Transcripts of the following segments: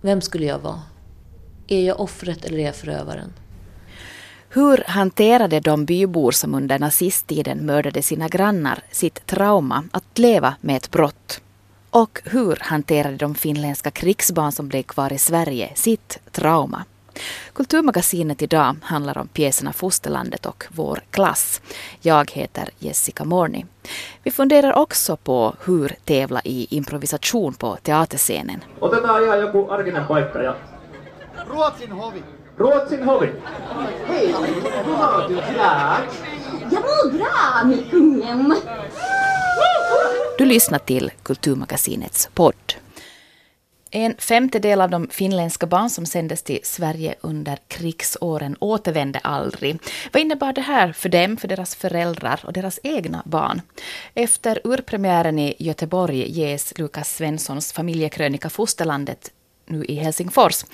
Vem skulle jag vara? Är jag offret eller är jag förövaren? Hur hanterade de bybor som under nazisttiden mördade sina grannar sitt trauma att leva med ett brott? Och hur hanterade de finländska krigsbarn som blev kvar i Sverige sitt trauma? Kulturmagasinet idag handlar om pjäserna Fosterlandet och Vår klass. Jag heter Jessica Morni. Vi funderar också på hur tävla i improvisation på teaterscenen. Otetaan ihan joku arkinen paikka ja... Ruotsin hovi. Ruotsin hovi. Hej, hur har du det? Jag mår bra med kungen. Du lyssnar till Kulturmagasinets podd. En femtedel av de finländska barn som sändes till Sverige under krigsåren återvände aldrig. Vad innebar det här för dem, för deras föräldrar och deras egna barn? Efter urpremiären i Göteborg ges Lukas Svenssons familjekrönika Fosterlandet nu i Helsingfors.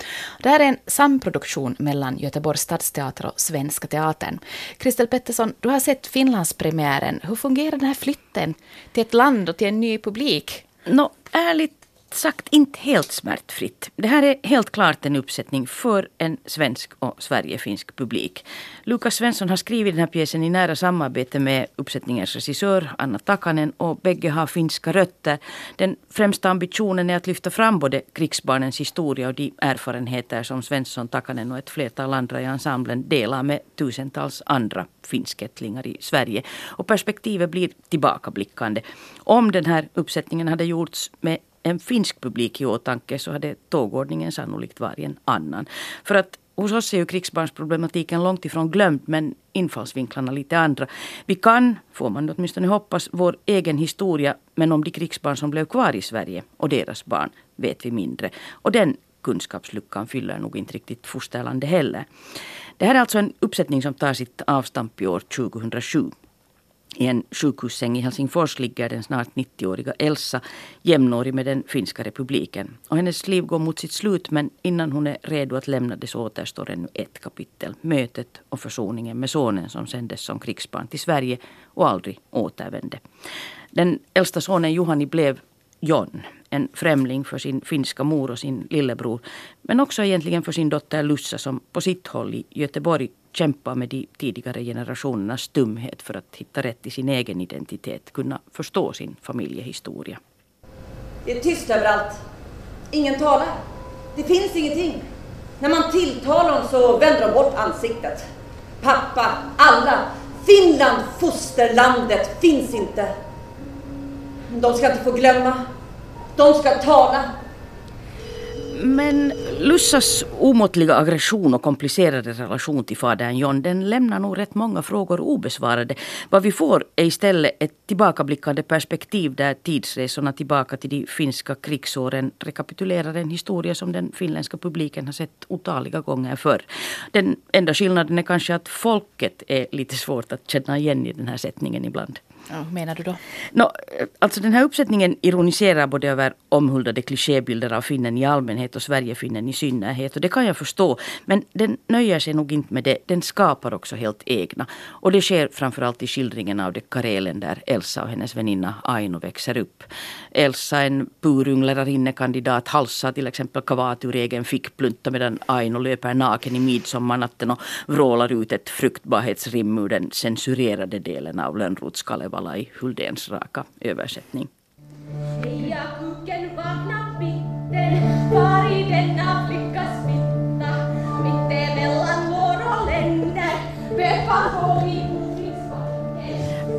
Det här är en samproduktion mellan Göteborgs stadsteater och Svenska Teatern. Kristel Pettersson, du har sett Finlandspremiären. Hur fungerar den här flytten till ett land och till en ny publik? Nå, ärligt sagt inte helt smärtfritt. Det här är helt klart en uppsättning för en svensk och Sverigefinsk publik. Lukas Svensson har skrivit den här pjäsen i nära samarbete med uppsättningens regissör Anna Takanen och bägge har finska rötter. Den främsta ambitionen är att lyfta fram både krigsbarnens historia och de erfarenheter som Svensson, Takanen och ett flertal andra i ensemblen delar med tusentals andra finskättlingar i Sverige. Och perspektivet blir tillbakablickande. Om den här uppsättningen hade gjorts med en finsk publik i åtanke så hade tågordningen sannolikt varit en annan. För att hos oss är ju krigsbarnsproblematiken långt ifrån glömd men infallsvinklarna lite andra. Vi kan, får man åtminstone hoppas, vår egen historia men om de krigsbarn som blev kvar i Sverige och deras barn vet vi mindre. Och den kunskapsluckan fyller nog inte riktigt fosterlandet heller. Det här är alltså en uppsättning som tar sitt avstamp i år 2007. I en sjukhussäng i Helsingfors ligger den snart 90-åriga Elsa jämnårig med den finska republiken. Och hennes liv går mot sitt slut men innan hon är redo att lämna det så återstår ännu ett kapitel. Mötet och försoningen med sonen som sändes som krigsbarn till Sverige och aldrig återvände. Den äldsta sonen Juhani blev John. En främling för sin finska mor och sin lillebror. Men också egentligen för sin dotter Lussa som på sitt håll i Göteborg kämpa med de tidigare generationernas stumhet för att hitta rätt i sin egen identitet, kunna förstå sin familjehistoria. Det är tyst överallt. Ingen talar. Det finns ingenting. När man tilltalar dem så vänder de bort ansiktet. Pappa, alla. Finland, fosterlandet, finns inte. De ska inte få glömma. De ska tala. Men Lussas omåttliga aggression och komplicerade relation till fadern John den lämnar nog rätt många frågor obesvarade. Vad vi får är istället ett tillbakablickande perspektiv där tidsresorna tillbaka till de finska krigsåren rekapitulerar en historia som den finländska publiken har sett otaliga gånger förr. Den enda skillnaden är kanske att folket är lite svårt att känna igen i den här sättningen ibland. Ja, menar du då? No, alltså den här uppsättningen ironiserar både över omhuldade klichébilder av finnen i allmänhet och Sverigefinnen i synnerhet. Och det kan jag förstå. Men den nöjer sig nog inte med det. Den skapar också helt egna. Och det sker framförallt i skildringen av det Karelen där Elsa och hennes väninna Aino växer upp. Elsa, en purung lärarinnekandidat, halsar till exempel kavat ur egen fickplunta medan Aino löper naken i midsommarnatten och vrålar ut ett fruktbarhetsrim ur den censurerade delen av Lönnroths Kalevala i Huldéns raka översättning. Heja kuken vakna bitter, var i denna flickas fitta, mitt emellan våra länder, befall på i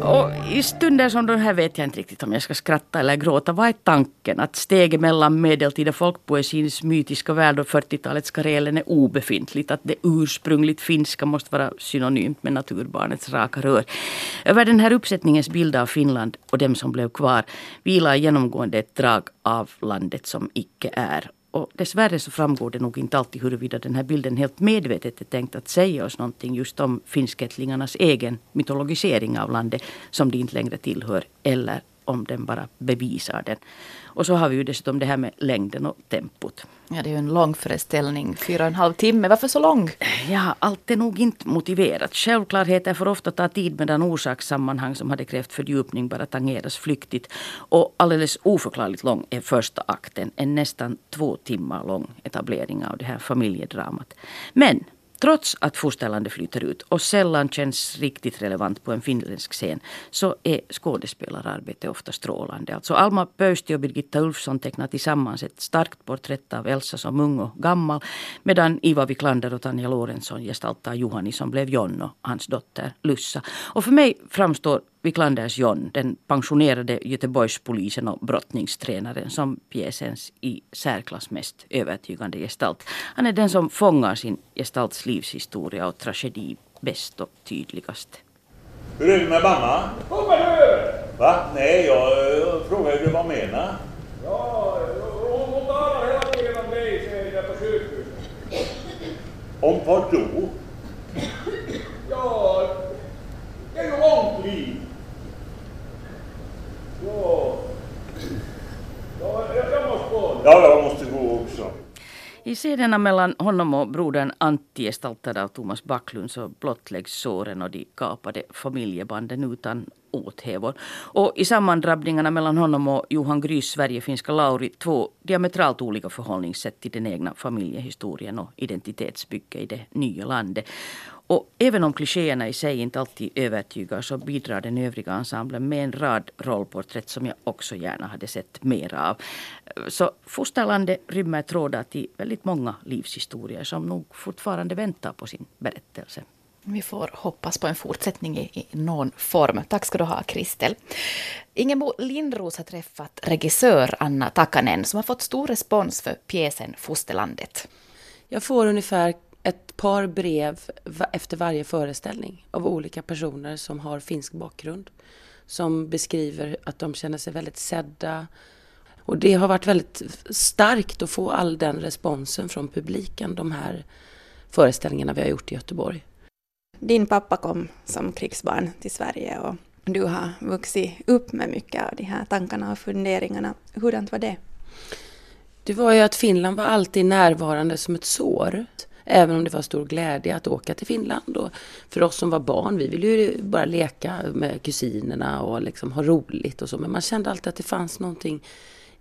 och i stunder som de här vet jag inte riktigt om jag ska skratta eller gråta. Vad är tanken? Att steget mellan medeltida folkpoesins mytiska värld och 40-talets Karelen är obefintligt. Att det ursprungligt finska måste vara synonymt med naturbarnets raka rör. Över den här uppsättningens bild av Finland och dem som blev kvar vilar genomgående ett drag av landet som icke är. Och dessvärre så framgår det nog inte alltid huruvida den här bilden helt medvetet är tänkt att säga oss någonting just om finskättlingarnas egen mytologisering av landet som de inte längre tillhör. Eller om den bara bevisar den. Och så har vi ju dessutom det här med längden och tempot. Ja, det är ju en lång föreställning, fyra och en halv timme. Varför så lång? Ja, allt är nog inte motiverat. Självklarheter får ofta ta tid medan orsakssammanhang som hade krävt fördjupning bara tangeras flyktigt. Och alldeles oförklarligt lång är första akten. En nästan två timmar lång etablering av det här familjedramat. Men Trots att fosterlandet flyter ut och sällan känns riktigt relevant på en finländsk scen så är skådespelararbetet ofta strålande. Alltså Alma Pöysti och Birgitta Ulfsson tecknar tillsammans ett starkt porträtt av Elsa som ung och gammal medan Iva Wiklander och Tanja Lorentzon gestaltar Juhani som blev John och hans dotter Lussa. Och för mig framstår Wiklanders John, den pensionerade Göteborgspolisen och brottningstränaren som pjäsens i särklass mest övertygande gestalt. Han är den som fångar sin gestalts livshistoria och tragedi bäst och tydligast. Hur är det med mamma? Kommer du? Va? Nej, jag uh, frågade ju vad menar. Ja, hon, hon talar hela tiden om dig, säger jag på sjukhuset. Om vad då? Ja, det är ju långt liv. Ja. Ja, jag, jag måste gå. Ja, jag måste gå också. I scenerna mellan honom och brodern Antti gestaltad av Thomas Backlund så blottläggs såren och de kapade familjebanden utan åthävor. Och i sammandrabbningarna mellan honom och Johan Grys Sverigefinska Lauri två diametralt olika förhållningssätt till den egna familjehistorien och identitetsbygge i det nya landet. Och även om klichéerna i sig inte alltid övertygar så bidrar den övriga ensemblen med en rad rollporträtt som jag också gärna hade sett mer av. Så Fosterlandet rymmer trådar till väldigt många livshistorier som nog fortfarande väntar på sin berättelse. Vi får hoppas på en fortsättning i, i någon form. Tack ska du ha, Kristel. Ingebo Lindros har träffat regissör Anna Takanen som har fått stor respons för pjäsen Fosterlandet. Jag får ungefär ett par brev efter varje föreställning av olika personer som har finsk bakgrund. Som beskriver att de känner sig väldigt sedda. Och det har varit väldigt starkt att få all den responsen från publiken, de här föreställningarna vi har gjort i Göteborg. Din pappa kom som krigsbarn till Sverige och du har vuxit upp med mycket av de här tankarna och funderingarna. Hurdant var det? Det var ju att Finland var alltid närvarande som ett sår. Även om det var stor glädje att åka till Finland. Och för oss som var barn, vi ville ju bara leka med kusinerna och liksom ha roligt och så. Men man kände alltid att det fanns någonting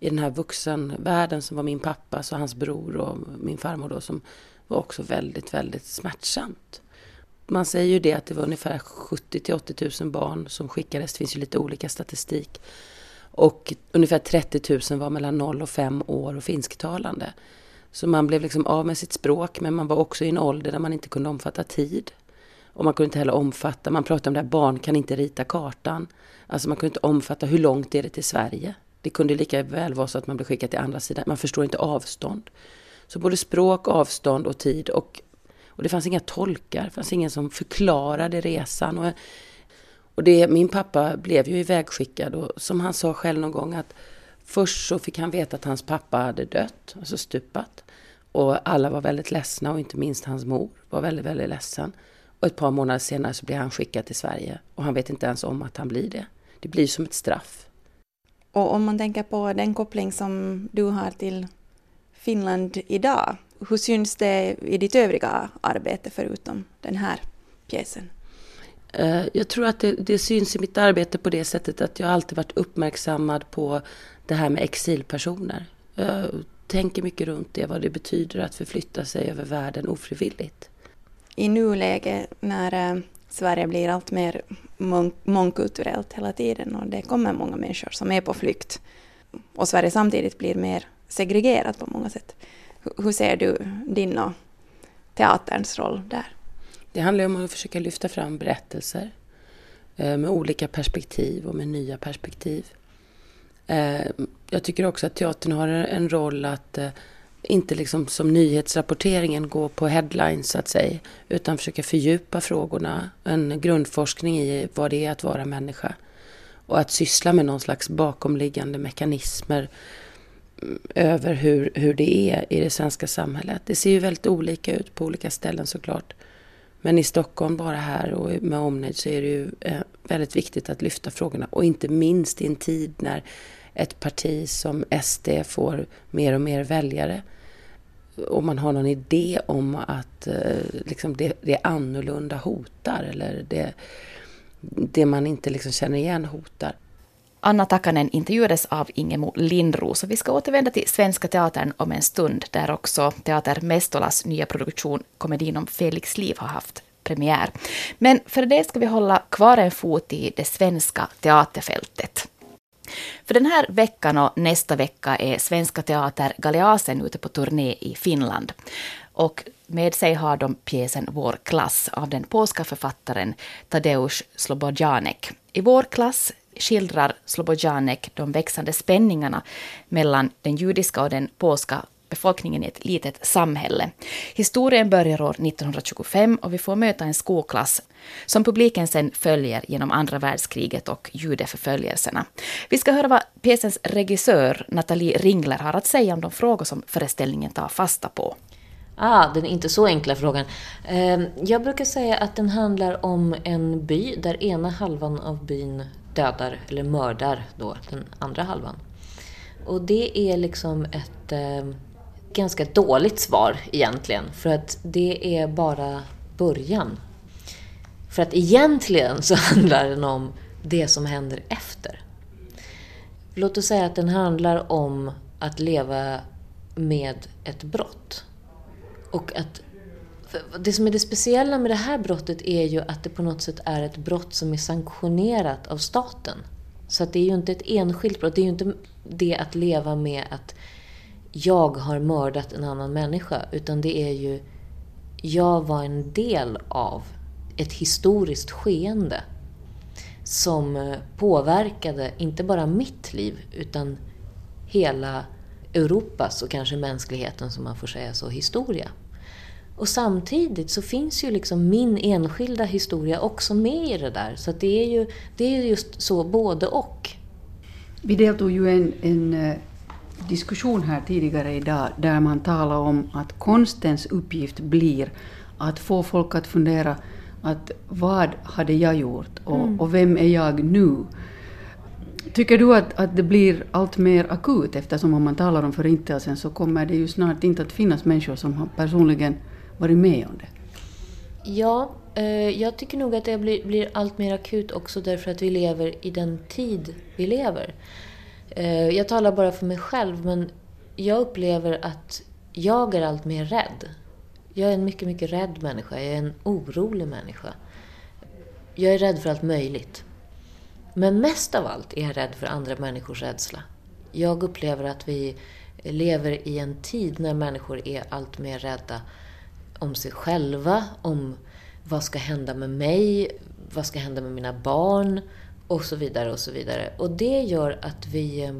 i den här vuxenvärlden som var min pappas och hans bror och min farmor då som var också väldigt, väldigt smärtsamt. Man säger ju det att det var ungefär 70 till 80 000 barn som skickades. Det finns ju lite olika statistik. Och ungefär 30 000 var mellan 0 och 5 år och finsktalande. Så man blev liksom av med sitt språk men man var också i en ålder där man inte kunde omfatta tid. Och man kunde inte heller omfatta, man pratade om det här, barn kan inte rita kartan. Alltså man kunde inte omfatta hur långt är det till Sverige. Det kunde lika väl vara så att man blev skickad till andra sidan. Man förstår inte avstånd. Så både språk, avstånd och tid och, och det fanns inga tolkar. Det fanns ingen som förklarade resan. Och, och det, min pappa blev ju ivägskickad och som han sa själv någon gång att först så fick han veta att hans pappa hade dött, alltså stupat. Och alla var väldigt ledsna och inte minst hans mor var väldigt, väldigt ledsen. Och ett par månader senare så blir han skickad till Sverige och han vet inte ens om att han blir det. Det blir som ett straff. Och om man tänker på den koppling som du har till Finland idag, hur syns det i ditt övriga arbete förutom den här pjäsen? Eh, jag tror att det, det, syns i mitt arbete på det sättet att jag alltid varit uppmärksammad på det här med exilpersoner. Jag tänker mycket runt det, vad det betyder att förflytta sig över världen ofrivilligt. I nuläget när eh, Sverige blir allt mer mångkulturellt hela tiden och det kommer många människor som är på flykt och Sverige samtidigt blir mer segregerat på många sätt. Hur ser du din och teaterns roll där? Det handlar om att försöka lyfta fram berättelser eh, med olika perspektiv och med nya perspektiv. Eh, jag tycker också att teatern har en roll att eh, inte liksom som nyhetsrapporteringen gå på headlines så att säga, utan försöka fördjupa frågorna. En grundforskning i vad det är att vara människa. Och att syssla med någon slags bakomliggande mekanismer mm, över hur, hur det är i det svenska samhället. Det ser ju väldigt olika ut på olika ställen såklart. Men i Stockholm, bara här och med omnejd, så är det ju eh, väldigt viktigt att lyfta frågorna. Och inte minst i en tid när ett parti som SD får mer och mer väljare och man har någon idé om att eh, liksom det, det annorlunda hotar eller det, det man inte liksom känner igen hotar. Anna Takanen intervjuades av Ingemo Lindros och vi ska återvända till Svenska Teatern om en stund där också Teater Mestolas nya produktion Komedin om Felix liv har haft premiär. Men för det ska vi hålla kvar en fot i det svenska teaterfältet. För den här veckan och nästa vecka är Svenska Teater Galeasen ute på turné i Finland. Och med sig har de pjäsen Vår klass av den polska författaren Tadeusz Slobodjanek. I Vår klass skildrar Slobodjanek de växande spänningarna mellan den judiska och den polska befolkningen i ett litet samhälle. Historien börjar år 1925 och vi får möta en skolklass som publiken sen följer genom andra världskriget och judeförföljelserna. Vi ska höra vad pjäsens regissör Nathalie Ringler har att säga om de frågor som föreställningen tar fasta på. Ah, den inte så enkla frågan. Ehm, jag brukar säga att den handlar om en by där ena halvan av byn dödar eller mördar då den andra halvan. Och det är liksom ett eh, ganska dåligt svar egentligen. För att det är bara början. För att egentligen så handlar den om det som händer efter. Låt oss säga att den handlar om att leva med ett brott. Och att det som är det speciella med det här brottet är ju att det på något sätt är ett brott som är sanktionerat av staten. Så att det är ju inte ett enskilt brott. Det är ju inte det att leva med att jag har mördat en annan människa. Utan det är ju, jag var en del av ett historiskt skeende. Som eh, påverkade inte bara mitt liv utan hela Europas och kanske mänskligheten, som man får säga så, historia. Och samtidigt så finns ju liksom min enskilda historia också med i det där. Så det är ju det är just så både och. Vi deltog ju en, en eh, diskussion här tidigare idag där man talar om att konstens uppgift blir att få folk att fundera att vad hade jag gjort och, mm. och vem är jag nu? Tycker du att, att det blir allt mer akut eftersom om man talar om förintelsen så kommer det ju snart inte att finnas människor som har personligen varit med om det? Ja, eh, jag tycker nog att det blir, blir allt mer akut också därför att vi lever i den tid vi lever. Eh, jag talar bara för mig själv, men jag upplever att jag är allt mer rädd. Jag är en mycket, mycket rädd människa. Jag är en orolig människa. Jag är rädd för allt möjligt. Men mest av allt är jag rädd för andra människors rädsla. Jag upplever att vi lever i en tid när människor är allt mer rädda om sig själva, om vad ska hända med mig, vad ska hända med mina barn och så vidare och så vidare. Och det gör att vi... Eh,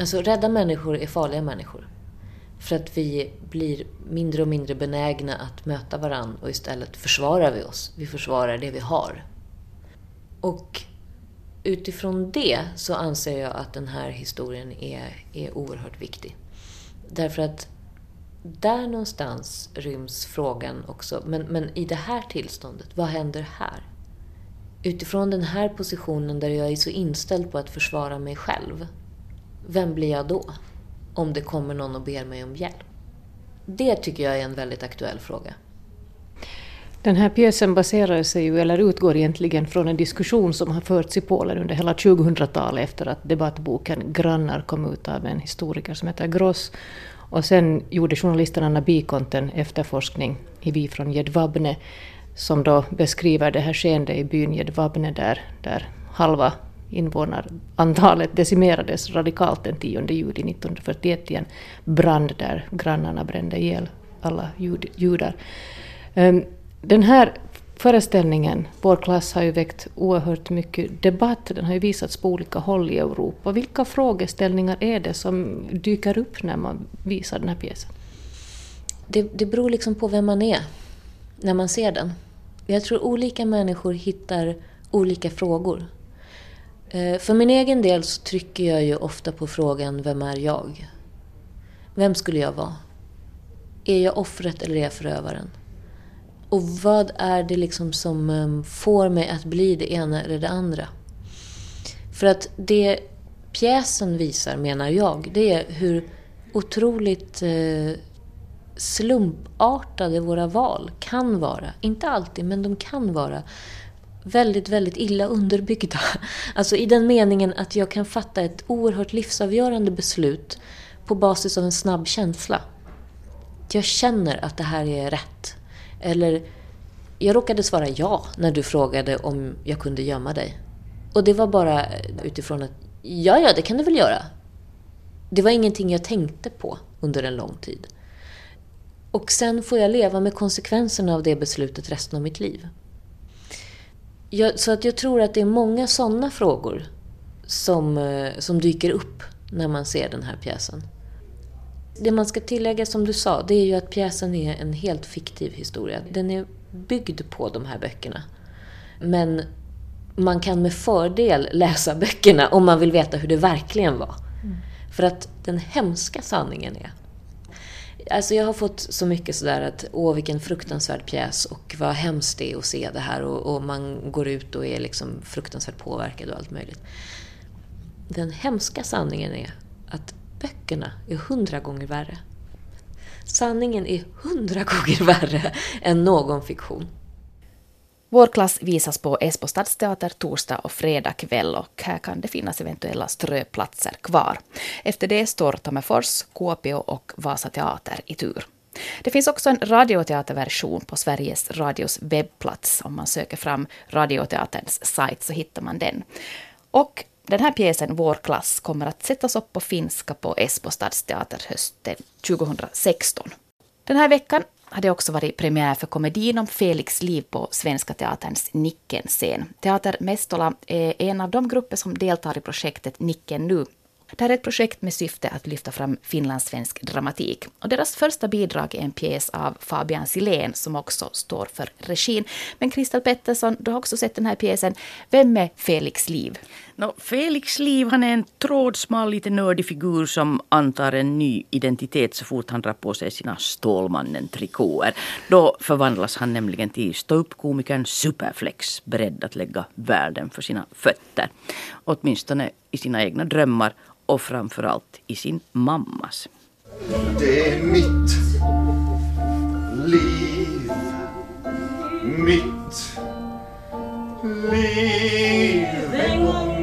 alltså rädda människor är farliga människor. För att vi blir mindre och mindre benägna att möta varandra och istället försvarar vi oss. Vi försvarar det vi har. Och utifrån det så anser jag att den här historien är, är oerhört viktig. Därför att där någonstans ryms frågan också. Men, men i det här tillståndet, vad händer här? Utifrån den här positionen där jag är så inställd på att försvara mig själv. Vem blir jag då? Om det kommer någon och ber mig om hjälp. Det tycker jag är en väldigt aktuell fråga. Den här pjäsen baserar sig ju, eller utgår egentligen från en diskussion som har förts i Polen under hela 2000-talet efter att debattboken Grannar kom ut av en historiker som heter Gross. Och sen gjorde journalisten Anna Bikont en efterforskning i Vi från Jedvabne som då beskriver det här skeendet i byn Jedvabne där, där halva invånarantalet decimerades radikalt den 10 juli 1941 i en brand där grannarna brände ihjäl alla jud, judar. Ehm, den här föreställningen, Vår klass, har ju väckt oerhört mycket debatt. Den har ju visats på olika håll i Europa. Vilka frågeställningar är det som dyker upp när man visar den här pjäsen? Det, det beror liksom på vem man är när man ser den. Jag tror olika människor hittar olika frågor. Eh, för min egen del så trycker jag ju ofta på frågan Vem är jag? Vem skulle jag vara? Är jag offret eller är jag förövaren? Och vad är det liksom som ehm, får mig att bli det ena eller det andra? För att det pjäsen visar, menar jag, det är hur otroligt eh, slumpartade våra val kan vara. Inte alltid, men de kan vara väldigt, väldigt illa underbyggda. Alltså i den meningen att jag kan fatta ett oerhört livsavgörande beslut på basis av en snabb känsla. Jag känner att det här är rätt. Eller, jag råkade svara ja när du frågade om jag kunde gömma dig. Och det var bara utifrån att, ja, ja, det kan du väl göra. Det var ingenting jag tänkte på under en lång tid. Och sen får jag leva med konsekvenserna av det beslutet resten av mitt liv. Jag, så att jag tror att det är många sådana frågor som, eh, som dyker upp när man ser den här pjäsen. Det man ska tillägga som du sa, det är ju att pjäsen är en helt fiktiv historia. Den är byggd på de här böckerna. Men man kan med fördel läsa böckerna om man vill veta hur det verkligen var. Mm. För att den hemska sanningen är Alltså jag har fått så mycket sådär att åh vilken fruktansvärd pjäs och vad hemskt det är att se det här och, och man går ut och är liksom fruktansvärt påverkad och allt möjligt. Den hemska sanningen är böckerna är hundra gånger värre. Sanningen är hundra gånger värre än någon fiktion. Vår klass visas på Esbo stadsteater torsdag och fredag kväll och här kan det finnas eventuella ströplatser kvar. Efter det står Tammerfors, Kuopio och Vasa teater i tur. Det finns också en radioteaterversion på Sveriges Radios webbplats. Om man söker fram Radioteaterns sajt så hittar man den. Och den här pjäsen, Vår klass, kommer att sättas upp på finska på Esbo stadsteater hösten 2016. Den här veckan har det också varit premiär för komedin om Felix liv på Svenska Teaterns Nicken-scen. Teater Mestola är en av de grupper som deltar i projektet Nicken nu. Det här är ett projekt med syfte att lyfta fram finlandssvensk dramatik. Och deras första bidrag är en pjäs av Fabian Silén som också står för regin. Men Kristel Pettersson, du har också sett den här pjäsen. Vem är Felix liv? No, Felix Liv han är en trådsmal, lite nördig figur som antar en ny identitet så fort han drar på sig sina Stålmannen-trikåer. Då förvandlas han nämligen till ståuppkomikern Superflex, beredd att lägga världen för sina fötter. Åtminstone i sina egna drömmar och framförallt i sin mammas. Det är mitt liv. Mitt liv. En gång.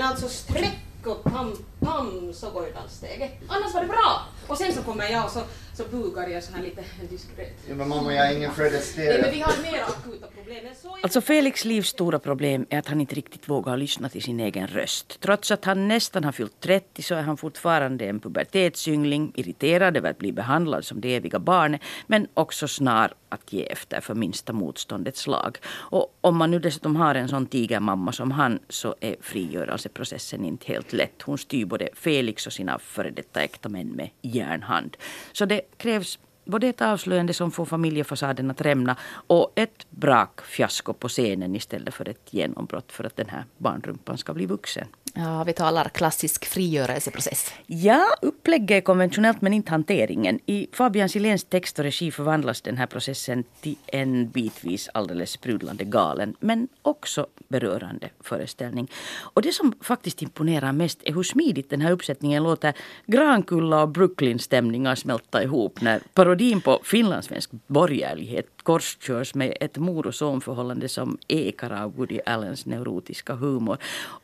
Men alltså sträck och pam pam så går ju danssteget. Annars var det bra. Och sen så kommer jag och så, så bugar jag så här lite diskret. Ja, men mamma, jag är ingen Fred Nej Astaire. men vi har mer akuta problem. Så Alltså Felix livs stora problem är att han inte riktigt vågar lyssna till sin egen röst. Trots att han nästan har fyllt 30 så är han fortfarande en pubertetsyngling, irriterad över att bli behandlad som det eviga barnet, men också snar att ge efter för minsta motståndets slag. Och om man nu dessutom har en sån tigermamma som han så är frigörelseprocessen inte helt lätt. Hon styr både Felix och sina före detta äkta män med järnhand. Så det krävs både ett avslöjande som får familjefasaden att rämna och ett brakfiasko på scenen istället för ett genombrott för att den här barnrumpan ska bli vuxen. Ja, vi talar klassisk frigörelseprocess. Ja, upplägget är konventionellt men inte hanteringen. I Fabian Siléns text och regi förvandlas den här processen till en bitvis alldeles sprudlande galen men också berörande föreställning. Och det som faktiskt imponerar mest är hur smidigt den här uppsättningen låter Grankulla och Brooklyn-stämningar smälta ihop när parodin på finlandssvensk borgerlighet korskörs med ett mor och sonförhållande som ekar av Woody Allens neurotiska humor.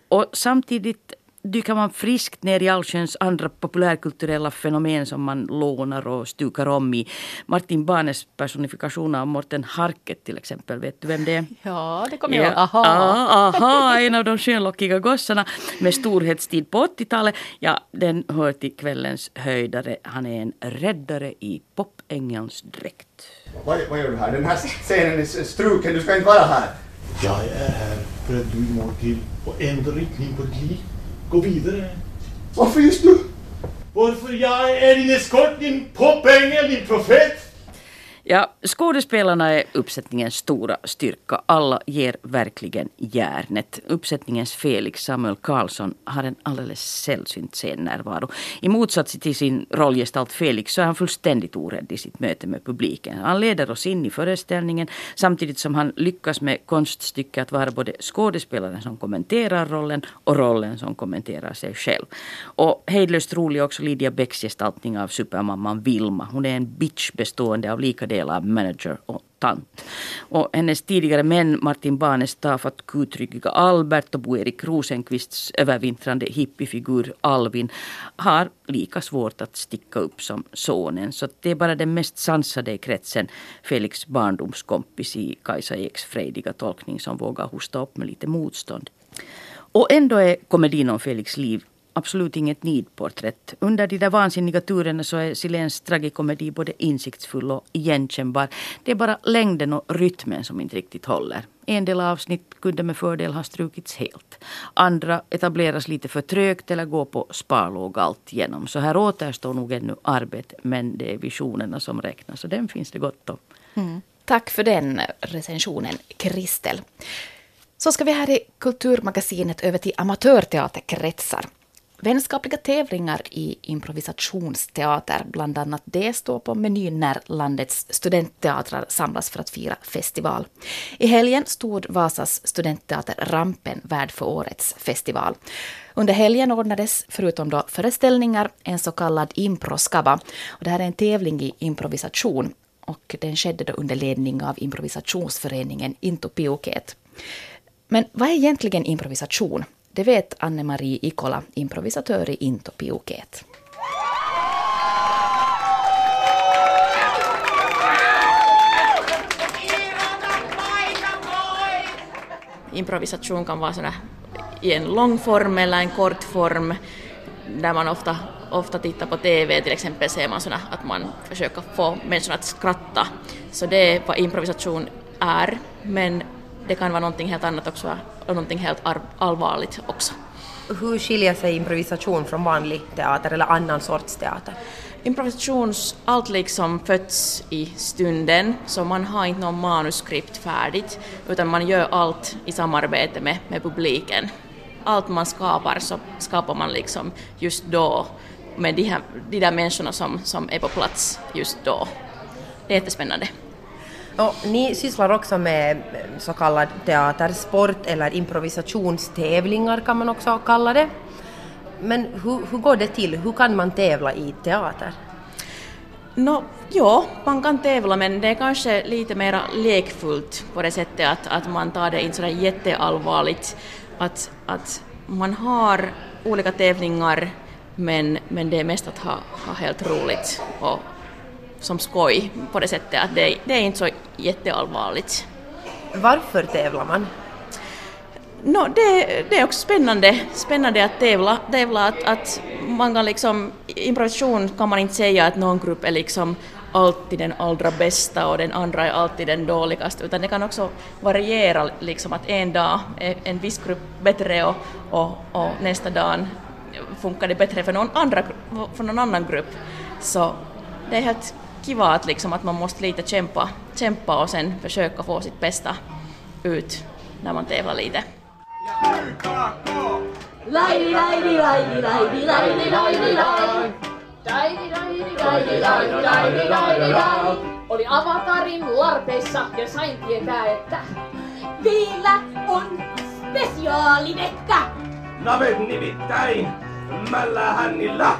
Och samtidigt dyker man friskt ner i allsköns andra populärkulturella fenomen som man lånar och stukar om i. Martin Barnes personifikation av Morten Harket till exempel, vet du vem det är? Ja, det kommer jag ihåg. Aha. ah, aha, en av de skönlockiga gossarna med storhetstid på 80-talet. Ja, den hör till kvällens höjdare. Han är en räddare i popängelns dräkt. Vad, vad gör du här? Den här scenen är struken, du ska inte vara här. Jag är här för att du må till och ändra riktning på ditt liv. Gå vidare. Varför just du? Varför jag är din eskort, din poppängel, din profet. Ja, skådespelarna är uppsättningens stora styrka. Alla ger verkligen järnet. Uppsättningens Felix Samuel Karlsson har en alldeles sällsynt scennärvaro. I motsats till sin rollgestalt Felix så är han fullständigt orädd i sitt möte med publiken. Han leder oss in i föreställningen samtidigt som han lyckas med konststycket att vara både skådespelaren som kommenterar rollen och rollen som kommenterar sig själv. Och hejdlöst rolig är också Lydia Becks gestaltning av supermamman Vilma. Hon är en bitch bestående av lika delar manager och tant. Och hennes tidigare män Martin Banes tafatt kutryggiga Albert och Bo-Erik Rosenqvists övervintrande hippiefigur Alvin har lika svårt att sticka upp som sonen. Så det är bara den mest sansade i kretsen, Felix barndomskompis i Kajsa Eks frejdiga tolkning som vågar hosta upp med lite motstånd. Och ändå är komedin om Felix liv absolut inget nidporträtt. Under de där vansinniga turerna så är Silens tragikomedi både insiktsfull och igenkännbar. Det är bara längden och rytmen som inte riktigt håller. En del avsnitt kunde med fördel ha strukits helt. Andra etableras lite för trögt eller går på sparlåg allt genom. Så här återstår nog ännu arbete men det är visionerna som räknas och den finns det gott om. Mm. Tack för den recensionen, Kristel. Så ska vi här i Kulturmagasinet över till amatörteaterkretsar. Vänskapliga tävlingar i improvisationsteater, bland annat det, står på menyn när landets studentteatrar samlas för att fira festival. I helgen stod Vasas studentteater Rampen värd för årets festival. Under helgen ordnades, förutom då föreställningar, en så kallad improskaba. Och det här är en tävling i improvisation och den skedde då under ledning av improvisationsföreningen Intopioket. Men vad är egentligen improvisation? Det vet Anne-Marie Ikola, improvisatör i Intopiuket. Improvisation kan vara såna i en lång form eller en kort form där man ofta, ofta tittar på TV till exempel ser man såna att man försöker få människor att skratta. Så det är vad improvisation är. Men det kan vara någonting helt annat också och någonting helt allvarligt också. Hur skiljer sig improvisation från vanlig teater eller annan sorts teater? Improvisation, allt liksom föds i stunden, så man har inte något manuskript färdigt, utan man gör allt i samarbete med, med publiken. Allt man skapar så skapar man liksom just då med de, här, de där människorna som, som är på plats just då. Det är jättespännande. Och ni sysslar också med eh, så kallad teatersport eller improvisationstävlingar kan man också kalla det. Men hur, hur går det till? Hur kan man tävla i teater? No, ja, man kan tävla men det är kanske lite mer lekfullt på det sättet att, att man tar det inte sådär jätteallvarligt. Att, att man har olika tävlingar men, men det är mest att ha, ha helt roligt och som skoj på det sättet att det, det är inte så jätteallvarligt. Varför tävlar man? No, det, det är också spännande, spännande att tävla, tävla att, att man kan liksom, improvisation kan man inte säga att någon grupp är liksom alltid den allra bästa och den andra är alltid den dåligaste, utan det kan också variera, liksom att en dag är en viss grupp bättre och, och, och nästa dag funkar det bättre för någon, andra, för någon annan grupp. Så det är helt kiva att, liksom, att man måste lite kämpa, kämpa och sen försöka få sitt bästa ut när man tävlar lite. Oli avatarin larpeissa ja sain tietää, että vielä on spesiaalivettä. Navet nimittäin mällä hännillä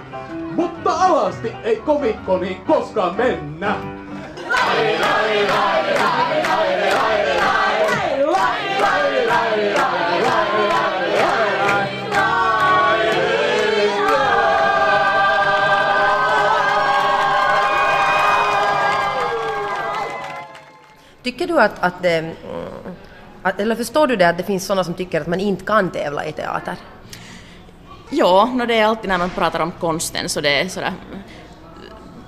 mutta alasti ei kovikkoni koskaan mennä. Lai lai lai lai lai lai lai Tycker du att, att det, att, eller förstår du det att det finns sådana som tycker att man inte kan tävla i teater? Ja, no det är alltid när man pratar om konsten så det är sådär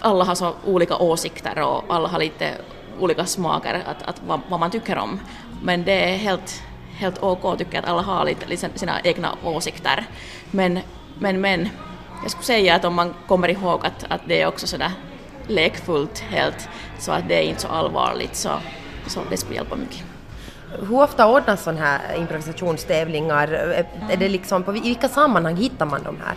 alla har så olika åsikter och alla har lite olika smaker att, att vad, vad, man tycker om. Men det är helt, helt OK tycker jag att alla har lite, lite sina egna åsikter. Men, men, men jag skulle säga att om man kommer ihåg att, att det är också sådär lekfullt helt så att det är inte så allvarligt så, så det skulle hjälpa mycket. Hur ofta ordnas sådana här improvisationstävlingar? Är det liksom, på, I vilka sammanhang hittar man de här?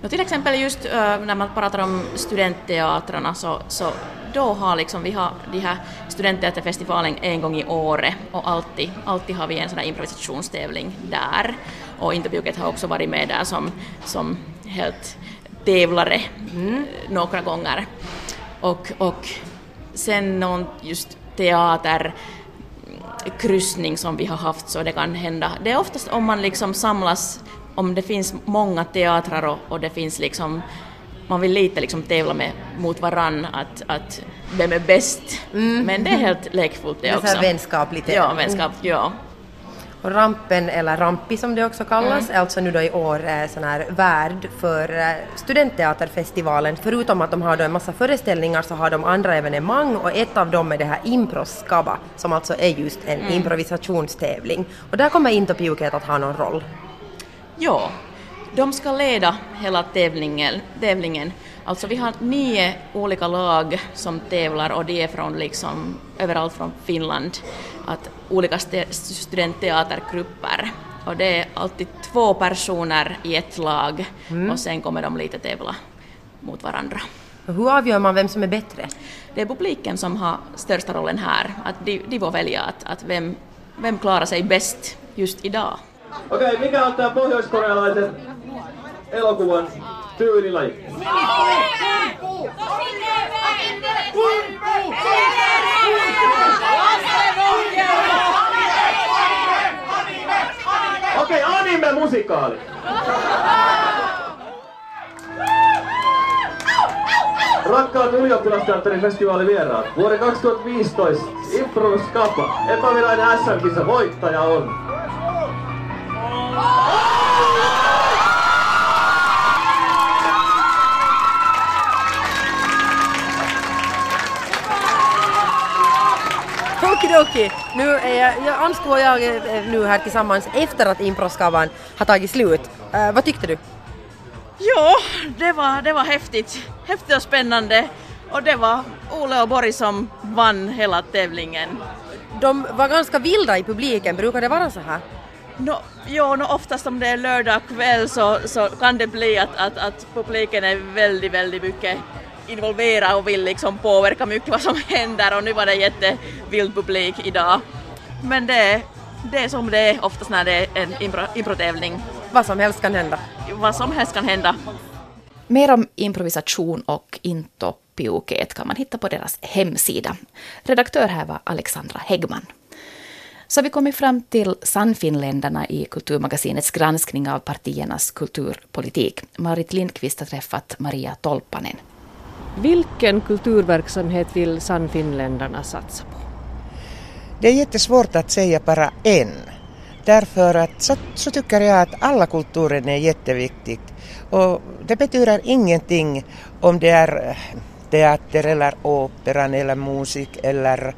No, till exempel just uh, när man pratar om studentteatrarna så, så då har liksom, vi har de här studentteaterfestivalen en gång i året och alltid, alltid har vi en sån här improvisationstävling där. Och Intervjuet har också varit med där som, som helt tävlare mm. några gånger. Och, och sen någon just teater kryssning som vi har haft så det kan hända. Det är oftast om man liksom samlas, om det finns många teatrar och, och det finns liksom man vill lite liksom tävla med, mot varann att, att vem är bäst. Mm. Men det är helt lekfullt det, också. Det är vänskapligt. Ja, vänskapligt, ja. Och Rampen, eller Rampi som det också kallas, mm. är alltså nu då i år sån här värd för eh, Studentteaterfestivalen. Förutom att de har då en massa föreställningar så har de andra evenemang och ett av dem är det här Improskaba som alltså är just en mm. improvisationstävling. Och där kommer Intopiuket att ha någon roll. Ja, de ska leda hela tävlingen, tävlingen. Alltså vi har nio olika lag som tävlar och de är från liksom överallt från Finland. Att olika studentteatergrupper. Och det är alltid två personer i ett lag mm. och sen kommer de lite tävla mot varandra. Hur avgör man vem som är bättre? Det är publiken som har största rollen här. Att de, de får välja att, att vem, vem klarar sig bäst just idag. Okei, okay, mikä on tämä pohjoiskorealaisen elokuvan tyylilaji? Okei, anime-musikaali. Rakkaat ylioppilasteatterin festivaalivieraat, vuoden 2015 Improvs Kappa, epävirallinen SM-kisa voittaja on Okidoki, nu är jag, jag anskuar jag eh, nu här tillsammans efter att improskavan har tagit slut. Uh, vad tyckte du? Jo, det var, det var häftigt. Häftigt och spännande. Och det var Ole och Boris som vann hela tävlingen. De var ganska vilda i publiken, brukar det vara så här? No, jo, no, oftast om det är lördag kväll så, så kan det bli att, att, att publiken är väldigt, väldigt mycket involverad och vill liksom påverka mycket vad som händer och nu var det jättevild publik idag. Men det, det är som det är oftast när det är en impro, improtävling. Vad som helst kan hända. Vad som helst kan hända. Mer om improvisation och intopiuket kan man hitta på deras hemsida. Redaktör här var Alexandra Häggman. Så vi kommit fram till Sannfinländarna i Kulturmagasinets granskning av partiernas kulturpolitik. Marit Lindqvist har träffat Maria Tolpanen. Vilken kulturverksamhet vill Sannfinländarna satsa på? Det är jättesvårt att säga bara en. Därför att så, så tycker jag att alla kulturer är jätteviktigt. Och det betyder ingenting om det är eh, teater eller operan eller musik eller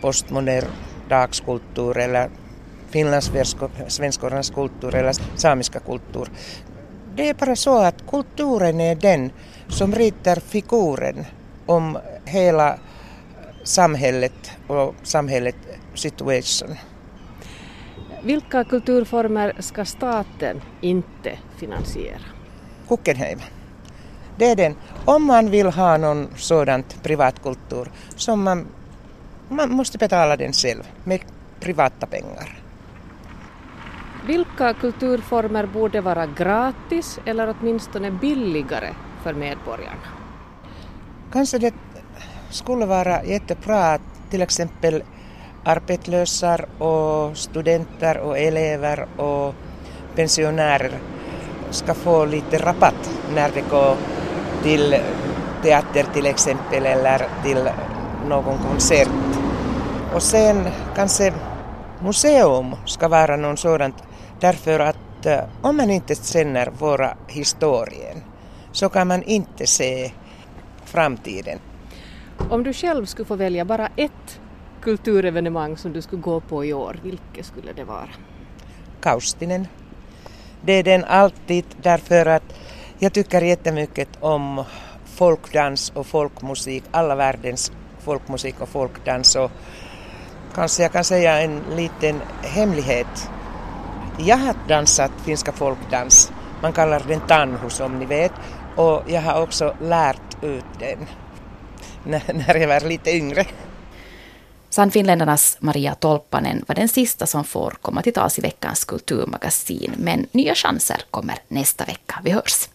postmodern dagskultur eller finlandssvenskornas kultur eller samiska kultur. Det är bara så att kulturen är den som ritar figuren om hela samhället och samhället situation. Vilka kulturformer ska staten inte finansiera? Guggenheim. Det är den. Om man vill ha någon sådant privatkultur som man man måste betala den själv med privata pengar. Vilka kulturformer borde vara gratis eller åtminstone billigare för medborgarna? Kanske det skulle vara jättebra att till exempel arbetslösa och studenter och elever och pensionärer ska få lite rabatt när de går till teater till exempel eller till någon konsert. Och sen kanske museum ska vara något sådant därför att eh, om man inte känner våra historien så kan man inte se framtiden. Om du själv skulle få välja bara ett kulturevenemang som du skulle gå på i år, vilket skulle det vara? Kaustinen. Det är den alltid därför att jag tycker jättemycket om folkdans och folkmusik, alla världens folkmusik och folkdans. Och kanske jag kan säga en liten hemlighet. Jag har dansat finska folkdans, man kallar den tanhu som ni vet, och jag har också lärt ut den när jag var lite yngre. Sannfinländarnas Maria Tolpanen var den sista som får komma till tals i veckans kulturmagasin. Men nya chanser kommer nästa vecka. Vi hörs. Hej!